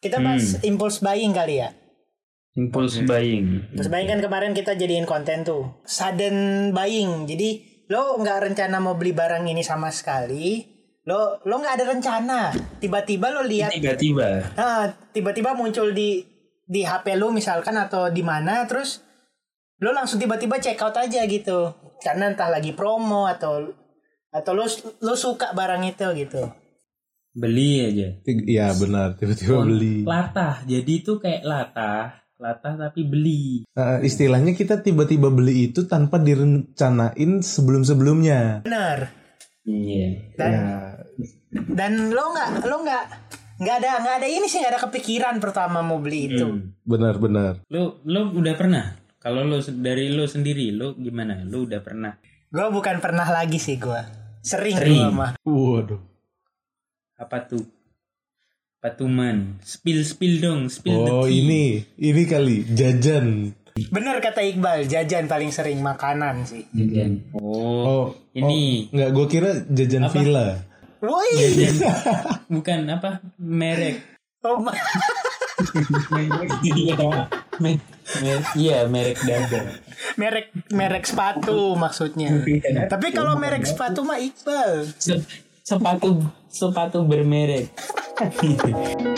Kita bahas impulse buying kali ya. Impulse buying. Impulse buying kan kemarin kita jadiin konten tuh. Sudden buying. Jadi lo nggak rencana mau beli barang ini sama sekali. Lo lo nggak ada rencana. Tiba-tiba lo lihat Tiba-tiba. Ah, tiba-tiba muncul di di HP lu misalkan atau di mana terus lo langsung tiba-tiba check out aja gitu. Karena entah lagi promo atau atau lo lo suka barang itu gitu. Beli aja. Iya benar tiba-tiba beli. Latah. Jadi itu kayak latah. Latah tapi beli. Eh, istilahnya kita tiba-tiba beli itu tanpa direncanain sebelum-sebelumnya. Bener. Iya. Dan Ya, dan lo nggak lo nggak nggak ada nggak ada ini sih nggak ada kepikiran pertama mau beli itu. Hmm. benar-benar. Lo lo udah pernah? Kalau lo dari lo sendiri, lo gimana? Lo udah pernah? Gue bukan pernah lagi sih gue. Sering, Sering. gua mah. Waduh. Apa tuh? Patuman. Spill spill dong. Spill the Oh tea. ini ini kali jajan. Bener kata Iqbal, jajan paling sering makanan sih. Jajan. Oh. Oh Ini. oh, nggak gue kira jajan Apa? villa. Woi, Jajan. Bukan apa? Merek. oh, ma- Iya. Me- me- Iya, merek dada. merek merek sepatu maksudnya. Tapi kalau merek sepatu mah Iqbal. Se- sepatu sepatu bermerek.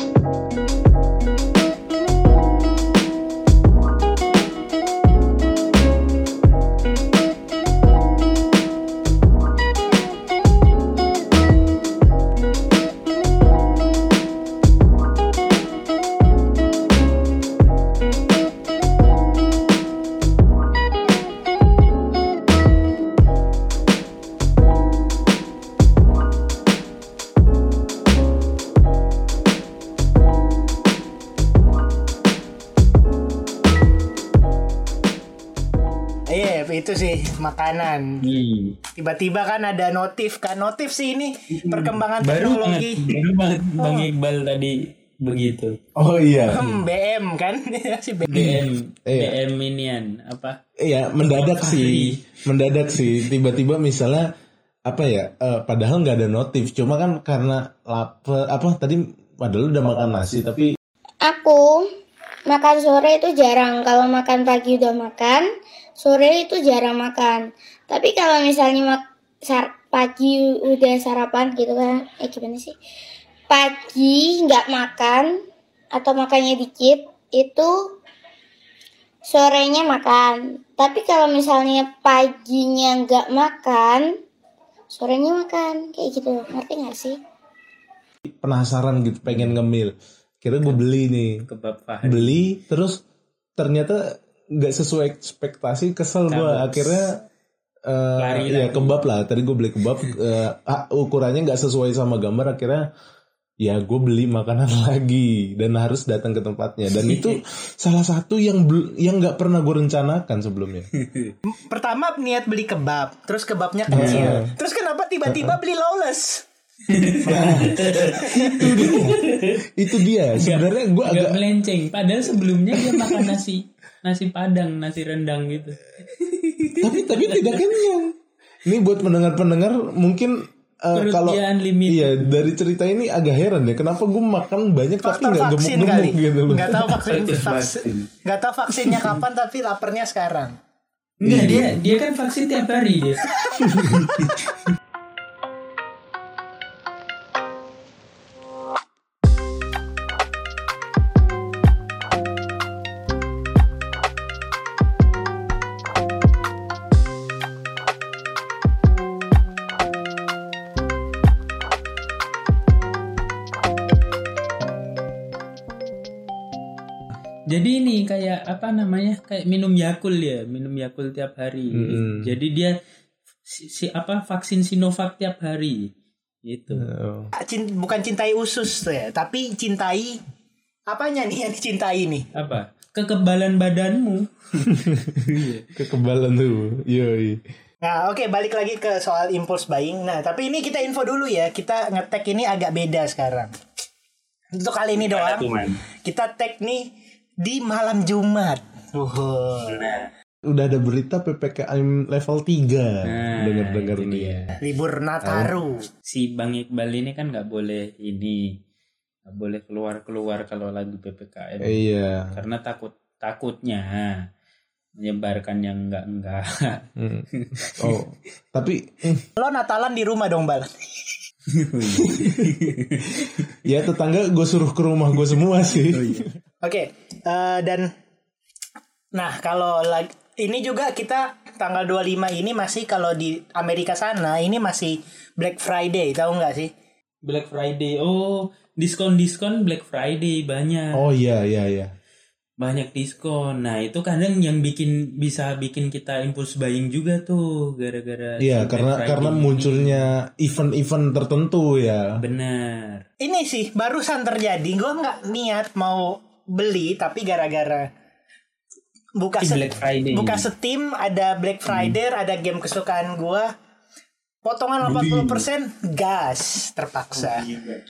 makanan. Hmm. Tiba-tiba kan ada notif kan notif sih ini perkembangan Baru teknologi. banget, baru banget Bang Iqbal tadi begitu. Oh iya. Hmm, BM kan si BM. DM Iya. DM inian apa? Iya mendadak sih. Mendadak sih. Tiba-tiba misalnya apa ya? eh, padahal nggak ada notif. Cuma kan karena lapar apa tadi padahal udah makan nasi tapi Aku makan sore itu jarang. Kalau makan pagi udah makan, sore itu jarang makan. Tapi kalau misalnya mak sar- pagi udah sarapan gitu kan, eh gimana sih? Pagi nggak makan atau makannya dikit, itu sorenya makan. Tapi kalau misalnya paginya nggak makan, sorenya makan kayak gitu. Ngerti nggak sih? penasaran gitu pengen ngemil. Kira gue beli nih. Kebab Fahri. Beli terus ternyata nggak sesuai ekspektasi kesel gue akhirnya eh Lari ya kebab lah. Tadi gue beli kebab eh, ah, ukurannya nggak sesuai sama gambar. Akhirnya ya gue beli makanan lagi dan harus datang ke tempatnya. Dan itu salah satu yang yang nggak pernah gue rencanakan sebelumnya. Pertama niat beli kebab, terus kebabnya kecil. Terus kenapa tiba-tiba beli lawless? Itu dia sebenarnya gue Agak melenceng. Padahal sebelumnya dia makan nasi nasi padang, nasi rendang gitu. tapi tapi tidak kenyang ini buat pendengar-pendengar mungkin Perut kalau dia iya dari cerita ini agak heran ya kenapa gue makan banyak tapi Faktor nggak vaksin gemuk-gemuk kali. gitu loh Nggak tahu vaksin, vaksin vaksin. nggak tahu vaksinnya kapan tapi laparnya sekarang. Enggak, dia dia kan vaksin tiap hari dia. Jadi ini kayak apa namanya? Kayak minum Yakul ya, minum Yakul tiap hari. Mm-mm. Jadi dia si, si- apa vaksin Sinovac tiap hari. Gitu. Oh. Cin- bukan cintai usus tuh ya, tapi cintai apanya nih yang dicintai nih? Apa? Kekebalan badanmu. kekebalan tuh yoi Nah, oke balik lagi ke soal impulse buying. Nah, tapi ini kita info dulu ya. Kita ngetek ini agak beda sekarang. Untuk kali ini doang. Kita tag nih di malam Jumat. Uhuh. udah ada berita ppkm level 3 Nah, dengar-dengar nih. Libur Nataru. Si Bang Iqbal ini kan nggak boleh ini nggak boleh keluar keluar kalau lagi ppkm Iya. karena takut takutnya menyebarkan yang enggak enggak Hmm. Oh, tapi hmm, Lo Natalan di rumah dong, Bal. ya tetangga gue suruh ke rumah gue semua sih. Oke, eh, dan nah kalau lag- ini juga kita tanggal 25 ini masih kalau di Amerika sana ini masih Black Friday, tahu nggak sih? Black Friday oh diskon diskon Black Friday banyak Oh iya iya iya. banyak diskon nah itu kadang yang bikin bisa bikin kita impuls buying juga tuh gara-gara Iya karena Friday karena ini. munculnya event-event tertentu ya. benar Ini sih barusan terjadi, gue nggak niat mau beli tapi gara-gara buka se- Black Friday. buka Steam ada Black Friday, ada game kesukaan gue potongan 80% gas terpaksa.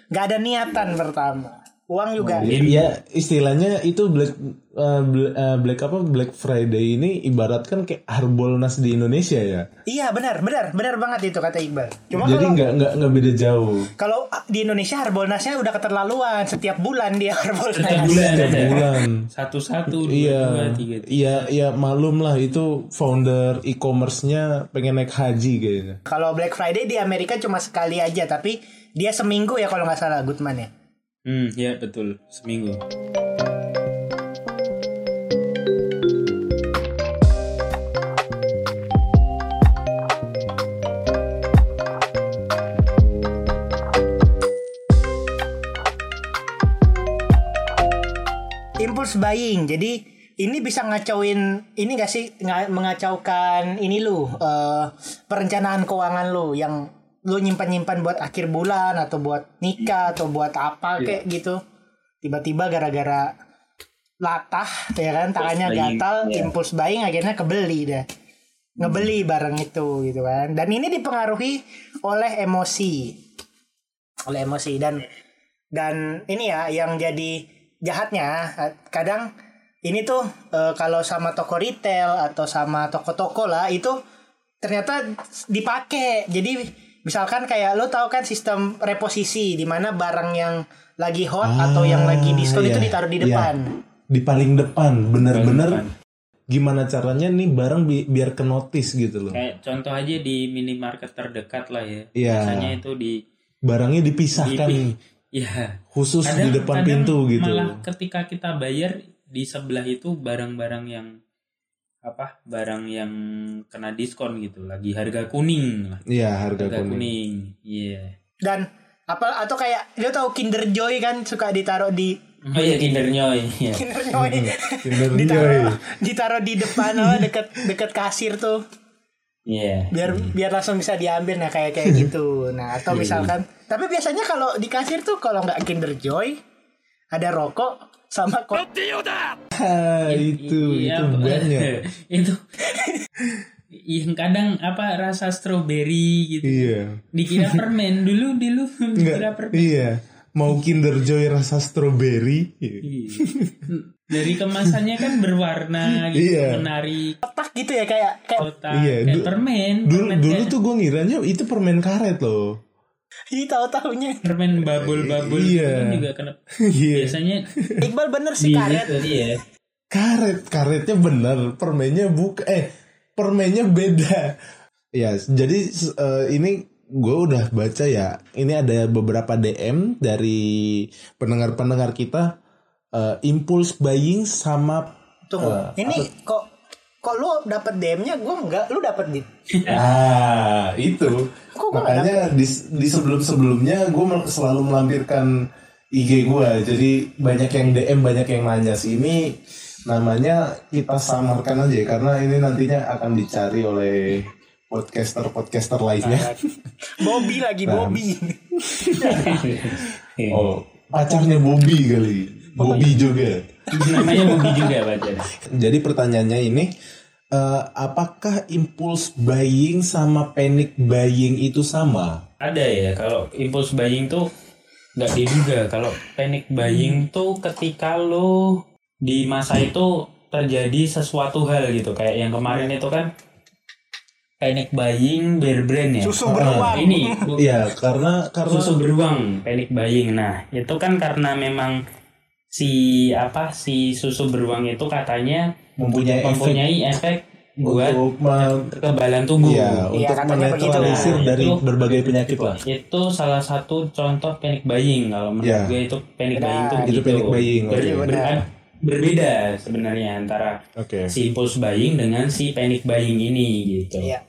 Gak ada niatan pertama. Uang juga. Ya istilahnya itu black eh, bl- eh, black apa Black Friday ini ibaratkan kayak Harbolnas di Indonesia ya. Iya benar benar benar banget itu kata Iqbal. Cuma Jadi nggak nggak nggak beda jauh. kalau di Indonesia Harbolnasnya udah keterlaluan setiap bulan dia Harbolnas. setiap bulan Setiap bulan. satu satu dua Iya, dua tiga tiga. iya, iya malum lah itu founder e-commerce-nya pengen naik haji kayaknya. Kalau Black Friday di Amerika cuma sekali aja tapi dia seminggu ya kalau nggak salah Goodman ya. Hmm ya betul. Seminggu. Impulse buying. Jadi ini bisa ngacauin ini gak sih? Nga- mengacaukan ini lu eh, perencanaan keuangan lu yang lu nyimpan-nyimpan buat akhir bulan atau buat nikah atau buat apa kayak gitu. Tiba-tiba gara-gara latah ya kan tangannya gatal, iya. impulse buying akhirnya kebeli deh. Ngebeli barang itu gitu kan. Dan ini dipengaruhi oleh emosi. Oleh emosi dan dan ini ya yang jadi jahatnya kadang ini tuh eh, kalau sama toko retail atau sama toko-toko lah itu ternyata dipakai jadi misalkan kayak lo tahu kan sistem reposisi di mana barang yang lagi hot atau yang lagi diskon itu iya, ditaruh di iya. depan Di paling depan, bener-bener depan. gimana caranya nih barang bi- biar ke notice gitu loh. kayak contoh aja di minimarket terdekat lah ya Iya. biasanya itu di Barangnya dipisahkan Dipi- ya khusus di Kadang- depan kadang pintu gitu. Malah ketika kita bayar di sebelah itu barang-barang yang apa? Barang yang kena diskon gitu, lagi harga kuning lah. Iya, harga, Harga kuning. Iya. dan apa atau kayak lo tahu Kinder Joy kan suka ditaruh di Oh iya Kinder Joy. Iya. Kinder Joy Kinder ditaruh Joy. ditaruh di depan oh, deket deket kasir tuh Iya. biar biar langsung bisa diambil nah kayak kayak gitu nah atau misalkan tapi biasanya kalau di kasir tuh kalau nggak Kinder Joy ada rokok sama kok Ah, itu Iya, itu banyak. itu yang kadang apa rasa stroberi gitu. Iya. Dikira permen dulu dulu dikira permen. Iya. Mau Kinder Joy rasa stroberi. Iya. Dari kemasannya kan berwarna gitu, Iya. menarik kotak gitu ya kayak kayak kotak Iya, kayak du- permen, Dulu permen dulu kayak- tuh gue ngiranya itu permen karet loh. Ih tahu tahunya permen babul-babul Iya. kan juga kena Iya. biasanya Iqbal bener sih karet gitu, iya. Karet, karetnya bener, permennya buka eh permennya beda. Ya, jadi eh, ini gue udah baca ya. Ini ada beberapa DM dari pendengar-pendengar kita eh, impulse buying sama tunggu Eh, ini kok kok lu dapat DM-nya gue enggak lu dapat di Ah, itu. Kok Makanya di, di sebelum-sebelumnya gue selalu melampirkan IG gue. Jadi banyak yang DM, banyak yang nanya sih. Ini namanya kita samarkan aja ya, karena ini nantinya akan dicari oleh podcaster-podcaster lainnya. Bobby lagi Nah. Bobby Oh, pacarnya Bobby kali. Bobby juga. Namanya Bobby juga baca Jadi pertanyaannya ini eh, apakah impulse buying sama panic buying itu sama? ada ya kalau impulse buying tuh nggak diduga kalau panic buying tuh ketika lo di masa itu terjadi sesuatu hal gitu kayak yang kemarin itu kan panic buying bear brand ya. Susu beruang. Ini bu- Iya, karena karena susu beruang panic buying. Nah, itu kan karena memang si apa si susu beruang itu katanya mempunyai efek mempunyai efek buat untuk me- kekebalan tubuh. Iya, Iya, untuk begitu. menetralisir Nah, dari itu- berbagai penyakit lah. Itu salah satu contoh panic buying kalau menurut Iya. gue itu panic Benar. buying itu Itu begitu. panic buying, Ber- oke. ber- Benar. berbeda sebenarnya antara Oke. si impulse buying dengan si panic buying ini gitu. Iya.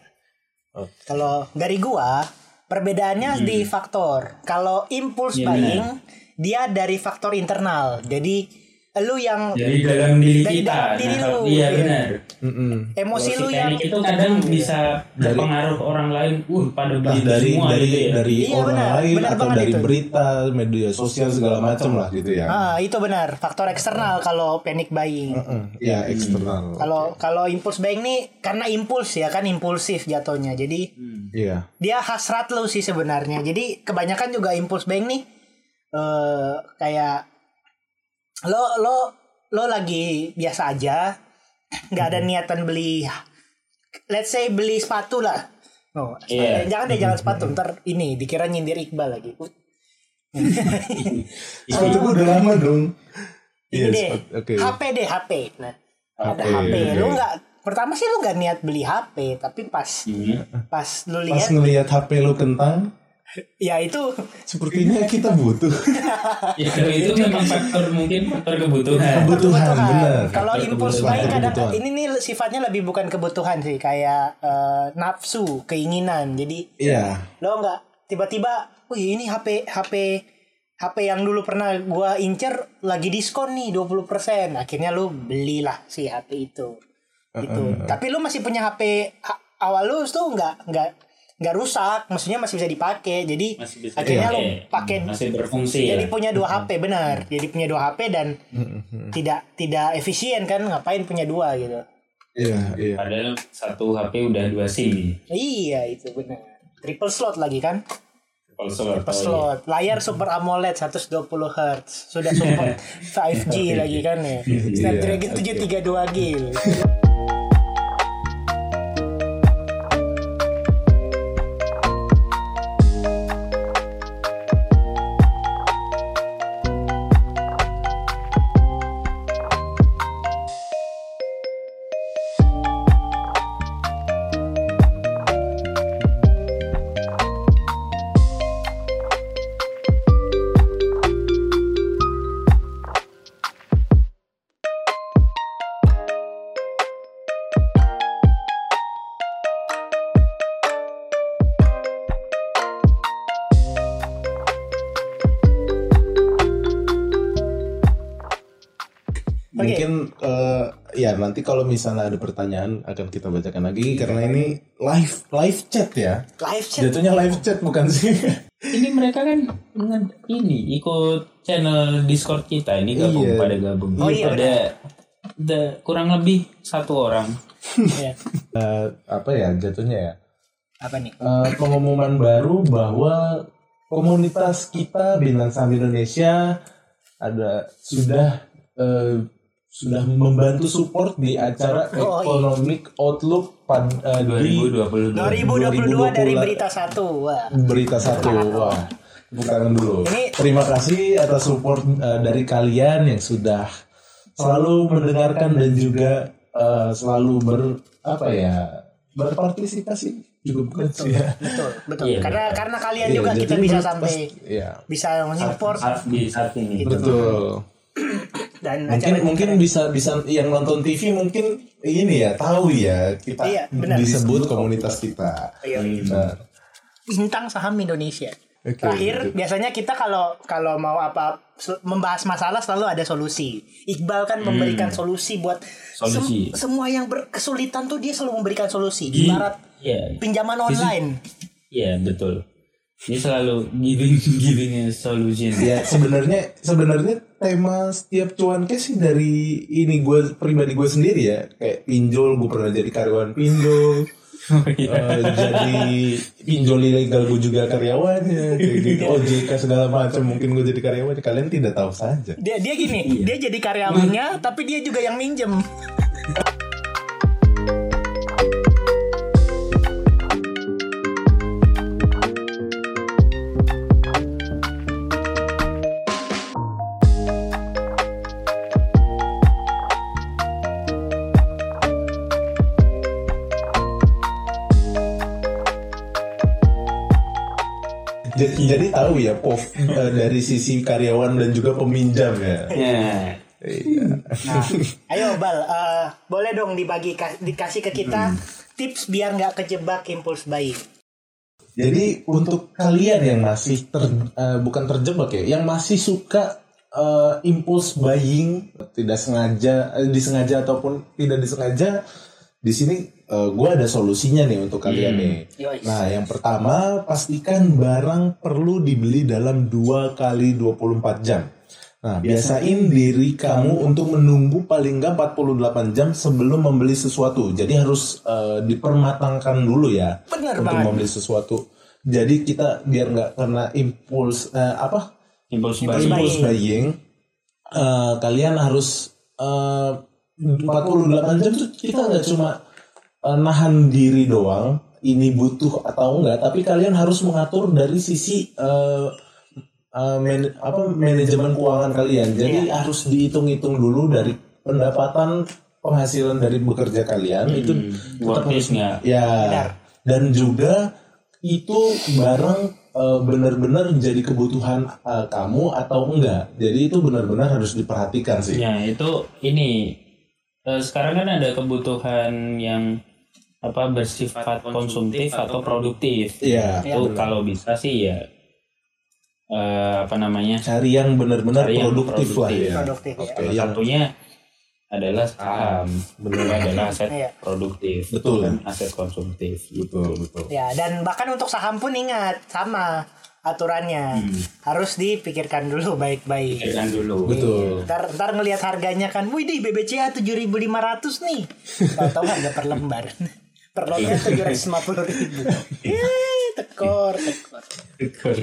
Oke. Kalau dari gua perbedaannya di faktor. Kalau impulse Iya, buying dia dari faktor internal. Jadi lu yang Dari dalam diri Dari kita. dalam diri Nah, lu, Iya iya. benar. Mm-mm. emosi lu si yang itu kadang bisa Dari- berpengaruh ke orang lain. Uh, pada beli dari semua dari gitu ya. dari Iya, orang benar. lain Benar atau dari itu. berita, media sosial segala macam lah gitu ya. Ah, itu benar, faktor eksternal kalau panic buying. Mm-mm. Ya eksternal. Kalau kalau impulse buying nih karena impuls ya kan impulsif jatuhnya. Jadi Iya. dia hasrat lu sih sebenarnya. Jadi kebanyakan juga impulse buying nih eh kayak lo lo lo lagi biasa aja, nggak ada niatan beli let's say beli sepatu lah. Oh, Iya. jangan deh jangan sepatu ntar ini dikira nyindir Iqbal lagi. Sepatu gua udah lama dong. Ini Iya, deh, Oke. HP deh HP. Nah, ada HP, HP. Lu nggak pertama sih lu nggak niat beli HP, tapi pas Hmm. pas lu Pas lihat ngelihat HP lu kentang, ya itu sepertinya kita butuh Ya, kalau itu memang faktor mungkin faktor kebutuhan. kebutuhan, benar. Kalau kebutuhan. buying kadang Kebutuhan. ini nih sifatnya lebih bukan kebutuhan sih, kayak eh, nafsu, keinginan. Jadi Iya. lo nggak tiba-tiba, wih ini HP HP HP yang dulu pernah gua incer lagi diskon nih 20%. Akhirnya lu belilah si HP itu. Gitu. Tapi lu masih punya HP ha- awal lu tuh nggak nggak nggak rusak, maksudnya masih bisa dipakai. Jadi Masih bisa akhirnya dipakai. pakai masih berfungsi jadi ya. punya dua HP benar. Jadi punya dua HP dan tidak tidak efisien kan ngapain punya dua gitu. Iya, iya. Padahal satu HP udah dua SIM. Iya itu benar. Triple slot lagi kan? Kalau slot. Triple slot. Layar Super AMOLED 120 Hz. Sudah support 5G lagi kan ya. Snapdragon 732 Mungkin eh, ya nanti kalau misalnya ada pertanyaan akan kita bacakan lagi karena ini live live chat ya. Live chat. Jatuhnya live chat bukan sih? Ini mereka kan ini ikut channel Discord kita ini gabung Iya. pada gabung. Oh iya, Ada ada kurang lebih satu orang. Iya. Eh, apa ya jatuhnya ya? Apa nih? Eh, pengumuman baru bahwa komunitas kita Bintang Sam Indonesia ada sudah eh, sudah membantu support di acara Oh, iya. Economic Outlook pad, eh, di 2022. 2022 dari 2020. berita satu. Wah. berita satu wah tangan dulu Ini- terima kasih atas support uh, dari kalian yang sudah selalu mendengarkan dan juga uh, selalu ber apa ya berpartisipasi juga bukan sih ya Betul, betul. Iya, karena karena kalian Iya, juga kita bisa sampai ya bisa mensupport Saat di saat ini. betul dan mungkin acara mungkin bisa bisa yang nonton TV mungkin ini ya tahu ya kita Iya, benar. disebut komunitas kita Iya. Benar. bintang saham Indonesia. Oke, Terakhir gitu. biasanya kita kalau kalau mau apa membahas masalah selalu ada solusi. Iqbal kan memberikan solusi buat Solusi. sem- semua yang berkesulitan tuh dia selalu memberikan solusi. Di- Ibarat Iya. pinjaman online. Iya, betul. Ini selalu giving giving a solution. ya sebenarnya sebenarnya tema setiap cuanke sih dari ini gue pribadi gue sendiri ya. Kayak pinjol gue pernah jadi karyawan pinjol. Oh, iya. eh, jadi pinjol ilegal gue juga karyawannya kayak gitu. OJK segala macam mungkin gue jadi karyawan. Kalian tidak tahu saja. Dia dia gini, dia jadi karyawannya tapi dia juga yang minjem. Jadi, jadi tahu ya POV eh, dari sisi karyawan dan juga peminjam ya. Ya. Iya. Nah, ayo Bal, eh, boleh dong dibagi ka- dikasih ke kita tips biar nggak kejebak impulse buying. Jadi untuk kalian yang masih ter, eh, bukan terjebak ya, yang masih suka eh, impulse buying, tidak sengaja, disengaja ataupun tidak disengaja, di sini gue ada solusinya nih untuk kalian nih. Yoi. Nah, yang pertama pastikan barang perlu dibeli dalam 2 kali 24 jam. Nah, biasain diri kamu untuk menunggu paling nggak 48 jam sebelum membeli sesuatu. Jadi harus eh, dipermatangkan dulu ya Bener untuk banget. membeli sesuatu. Jadi kita biar nggak kena impuls eh, apa? Impulse buying. Impulse buying. eh, kalian harus eh, 48 jam tuh kita nggak cuma eh, nahan diri doang ini butuh atau enggak, tapi kalian harus mengatur dari sisi eh, eh, man- apa manajemen keuangan kalian. Jadi harus dihitung-hitung dulu dari pendapatan penghasilan dari bekerja kalian itu tetap harus ya Benar. dan juga itu barang eh, benar-benar jadi kebutuhan eh, kamu atau enggak. Jadi itu benar-benar harus diperhatikan sih. Ya itu ini sekarang kan ada kebutuhan yang apa bersifat konsumtif atau produktif. Iya. Itu kalau bisa sih ya eh, apa namanya? Cari yang benar-benar yang produktif, lah produktif. ya. Produktif, Oke, ya. Salah yang satunya adalah saham, benar adalah aset Iya. produktif, Betul. bukan aset konsumtif. betul betul. Ya, dan bahkan untuk saham pun ingat sama aturannya. Harus dipikirkan dulu baik-baik. Pikirkan dulu. Betul. Ntar, ntar ngelihat harganya kan, wih di BBCA 7.500 nih. Tahu-tahu harga per lembar. per lotnya 750 ribu. Eh, tekor, tekor.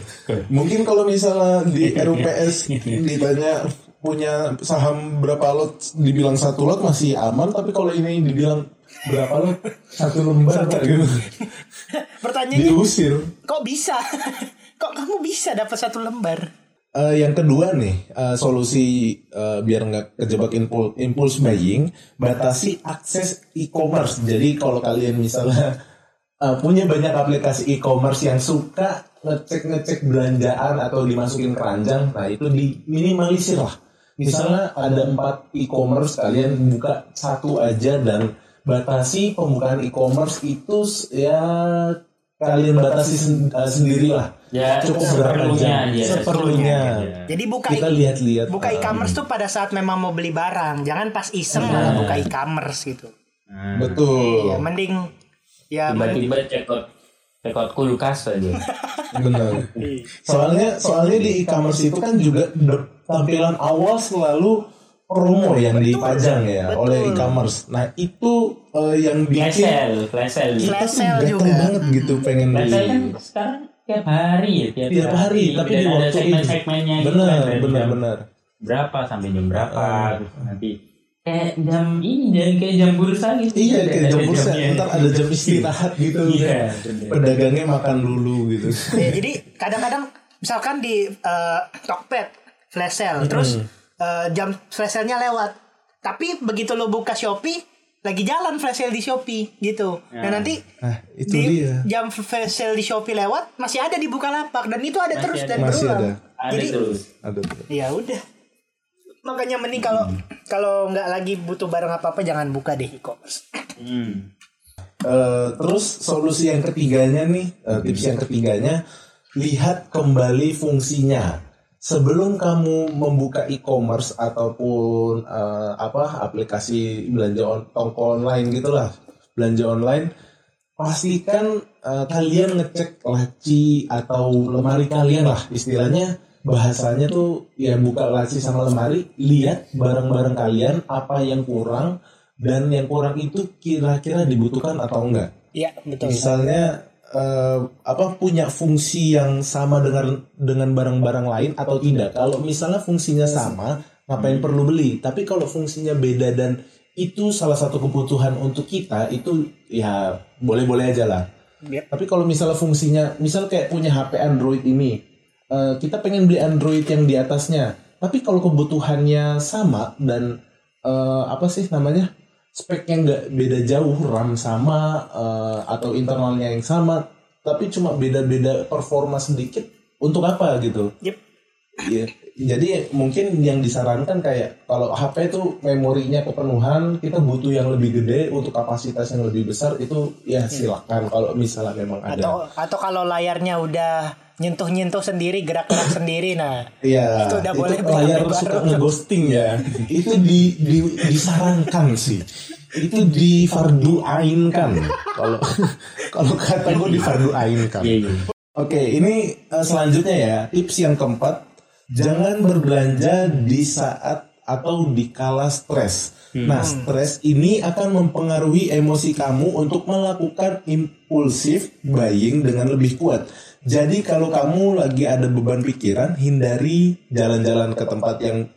Mungkin kalau misalnya di RUPS ditanya punya saham berapa lot, dibilang satu lot masih aman, tapi kalau ini dibilang berapa lot, satu lembar kayak gitu, Pertanyaannya, diusir. kok bisa? Kok kamu bisa dapat satu lembar? Eh, yang kedua nih eh, solusi eh, biar nggak kejebak impul- impulse buying batasi akses e-commerce jadi kalau kalian misalnya eh, punya banyak aplikasi e-commerce yang suka ngecek ngecek belanjaan atau dimasukin keranjang nah itu diminimalisir lah misalnya ada empat e-commerce kalian buka satu aja dan batasi pembukaan e-commerce itu ya kalian batasi sen- eh, sendirilah. Ya, cukup berapa seperlunya jam? aja. seperlunya. Jadi buka kita lihat-lihat buka uh, e-commerce tuh pada saat memang mau beli barang, jangan pas iseng malah buka e-commerce gitu. Nah, betul. Ya mending ya tiba-tiba check out check out kulkas aja. benar. Soalnya soalnya di e-commerce itu kan juga tampilan awal selalu promo yang dipajang ya betul. oleh e-commerce. Nah itu uh, yang Flash bikin sale, flash sale. kita Flash tuh sale gatel juga. banget gitu pengen Flash beli. sale kan sekarang tiap hari ya, tiap, tiap hari tapi Dan di ada waktu itu segmen-segmennya gitu benar kan, dari benar jam benar berapa sampai jam berapa terus nanti kayak jam ini dan kayak jam bursa gitu. iya kayak ada jam bursa. jamnya. ntar ada jam istirahat gitu. Iya, kan. pedagangnya makan dulu gitu. Ya, jadi kadang-kadang misalkan di eh, Tokped flash sale, terus eh, jam flash sale-nya lewat. Tapi begitu lo buka Shopee, lagi jalan flash sale di Shopee gitu. Dan nanti nah itu di dia jam flash sale di Shopee lewat masih ada di Bukalapak dan itu ada Masih terus ada. dan Masih berulang. ada. Ada Jadi terus. ada ya udah. Makanya mending kalau kalau nggak lagi butuh barang apa-apa jangan buka deh e-commerce. Hmm. Eh, terus solusi yang ketiganya nih, eh, tips yang ketiganya, lihat kembali fungsinya. Sebelum kamu membuka e-commerce ataupun eh, apa aplikasi belanja on, toko online gitulah, belanja online, pastikan eh, kalian ngecek laci atau lemari kalian lah istilahnya bahasanya tuh ya buka laci sama lemari lihat barang-barang kalian apa yang kurang dan yang kurang itu kira-kira dibutuhkan atau enggak Iya betul. misalnya eh, apa punya fungsi yang sama dengan dengan barang-barang lain atau tidak? kalau misalnya fungsinya sama ngapain perlu beli? Tapi kalau fungsinya beda dan itu salah satu kebutuhan untuk kita itu ya boleh-boleh aja lah. Yep. tapi kalau misalnya fungsinya misal kayak punya HP Android ini eh, kita pengen beli Android yang di atasnya. Tapi kalau kebutuhannya sama dan eh, apa sih namanya speknya nggak beda jauh RAM sama eh, atau internalnya yang sama tapi cuma beda-beda performa sedikit untuk apa gitu Yep. Iya. Jadi mungkin yang disarankan kayak kalau HP itu memorinya kepenuhan, kita butuh yang lebih gede untuk kapasitas yang lebih besar itu ya silakan kalau misalnya memang ada. Atau atau kalau layarnya udah nyentuh-nyentuh sendiri, gerak-gerak sendiri nah. Iya. Itu udah boleh beli layar HP suka ngeghosting ya. itu di, di disarankan sih. Itu di fardu ain kan. Kalau kalau kata gue di fardu ain kan. Iya iya. Oke, ini eh, selanjutnya ya tips yang keempat, jangan berbelanja di saat atau di kala stres. Nah, stres ini akan mempengaruhi emosi kamu untuk melakukan impulsif buying dengan lebih kuat. Jadi kalau kamu lagi ada beban pikiran, hindari jalan-jalan ke tempat yang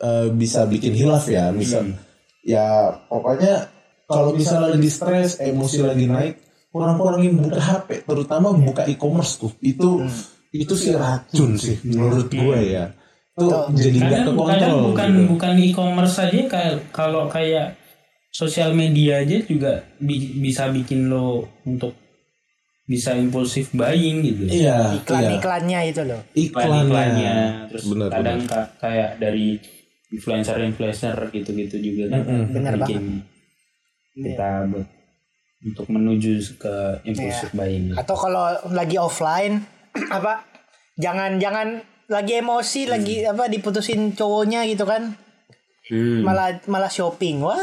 eh, bisa bikin hilaf ya. Misal, ya pokoknya kalau misalnya lagi stres, emosi lagi naik, kurang-kurangin buka HP, terutama buka e-commerce tuh. Itu itu sih racun sih menurut gue ya. Itu jadi nggak Kadang, kekontrol. kadang bukan gitu. bukan e-commerce saja kayak kalau kayak sosial media aja juga bi- bisa bikin lo untuk bisa impulsif buying gitu. Iya, iya. Iklan-iklannya itu loh. Iklannya. iklannya terus Bener, kadang ka- kayak dari influencer-influencer gitu-gitu juga kan Bener bikin kita buat untuk menuju ke impulsive Iya. buying. Atau kalau lagi offline apa jangan jangan lagi emosi lagi apa diputusin cowoknya gitu kan Hmm. malah malah shopping wah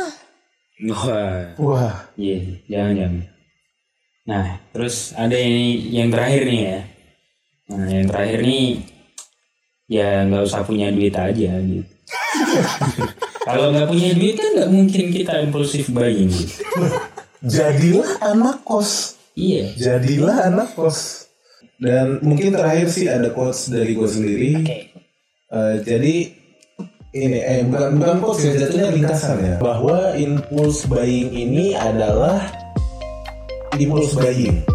Wah, Wah, iya, jangan jangan. Nah, terus ada ini yang terakhir nih ya. Nah, yang terakhir nih ya nggak usah punya duit aja gitu. Kalau nggak punya duit kan nggak mungkin kita impulsif buying gitu. jadilah anak kos. Iya. Jadilah anak kos. Dan mungkin terakhir sih ada quotes dari gue sendiri. oke Eh, jadi ini eh bukan bukan quotes ya jatuhnya ringkasan ya bahwa impulse buying ini adalah impulse buying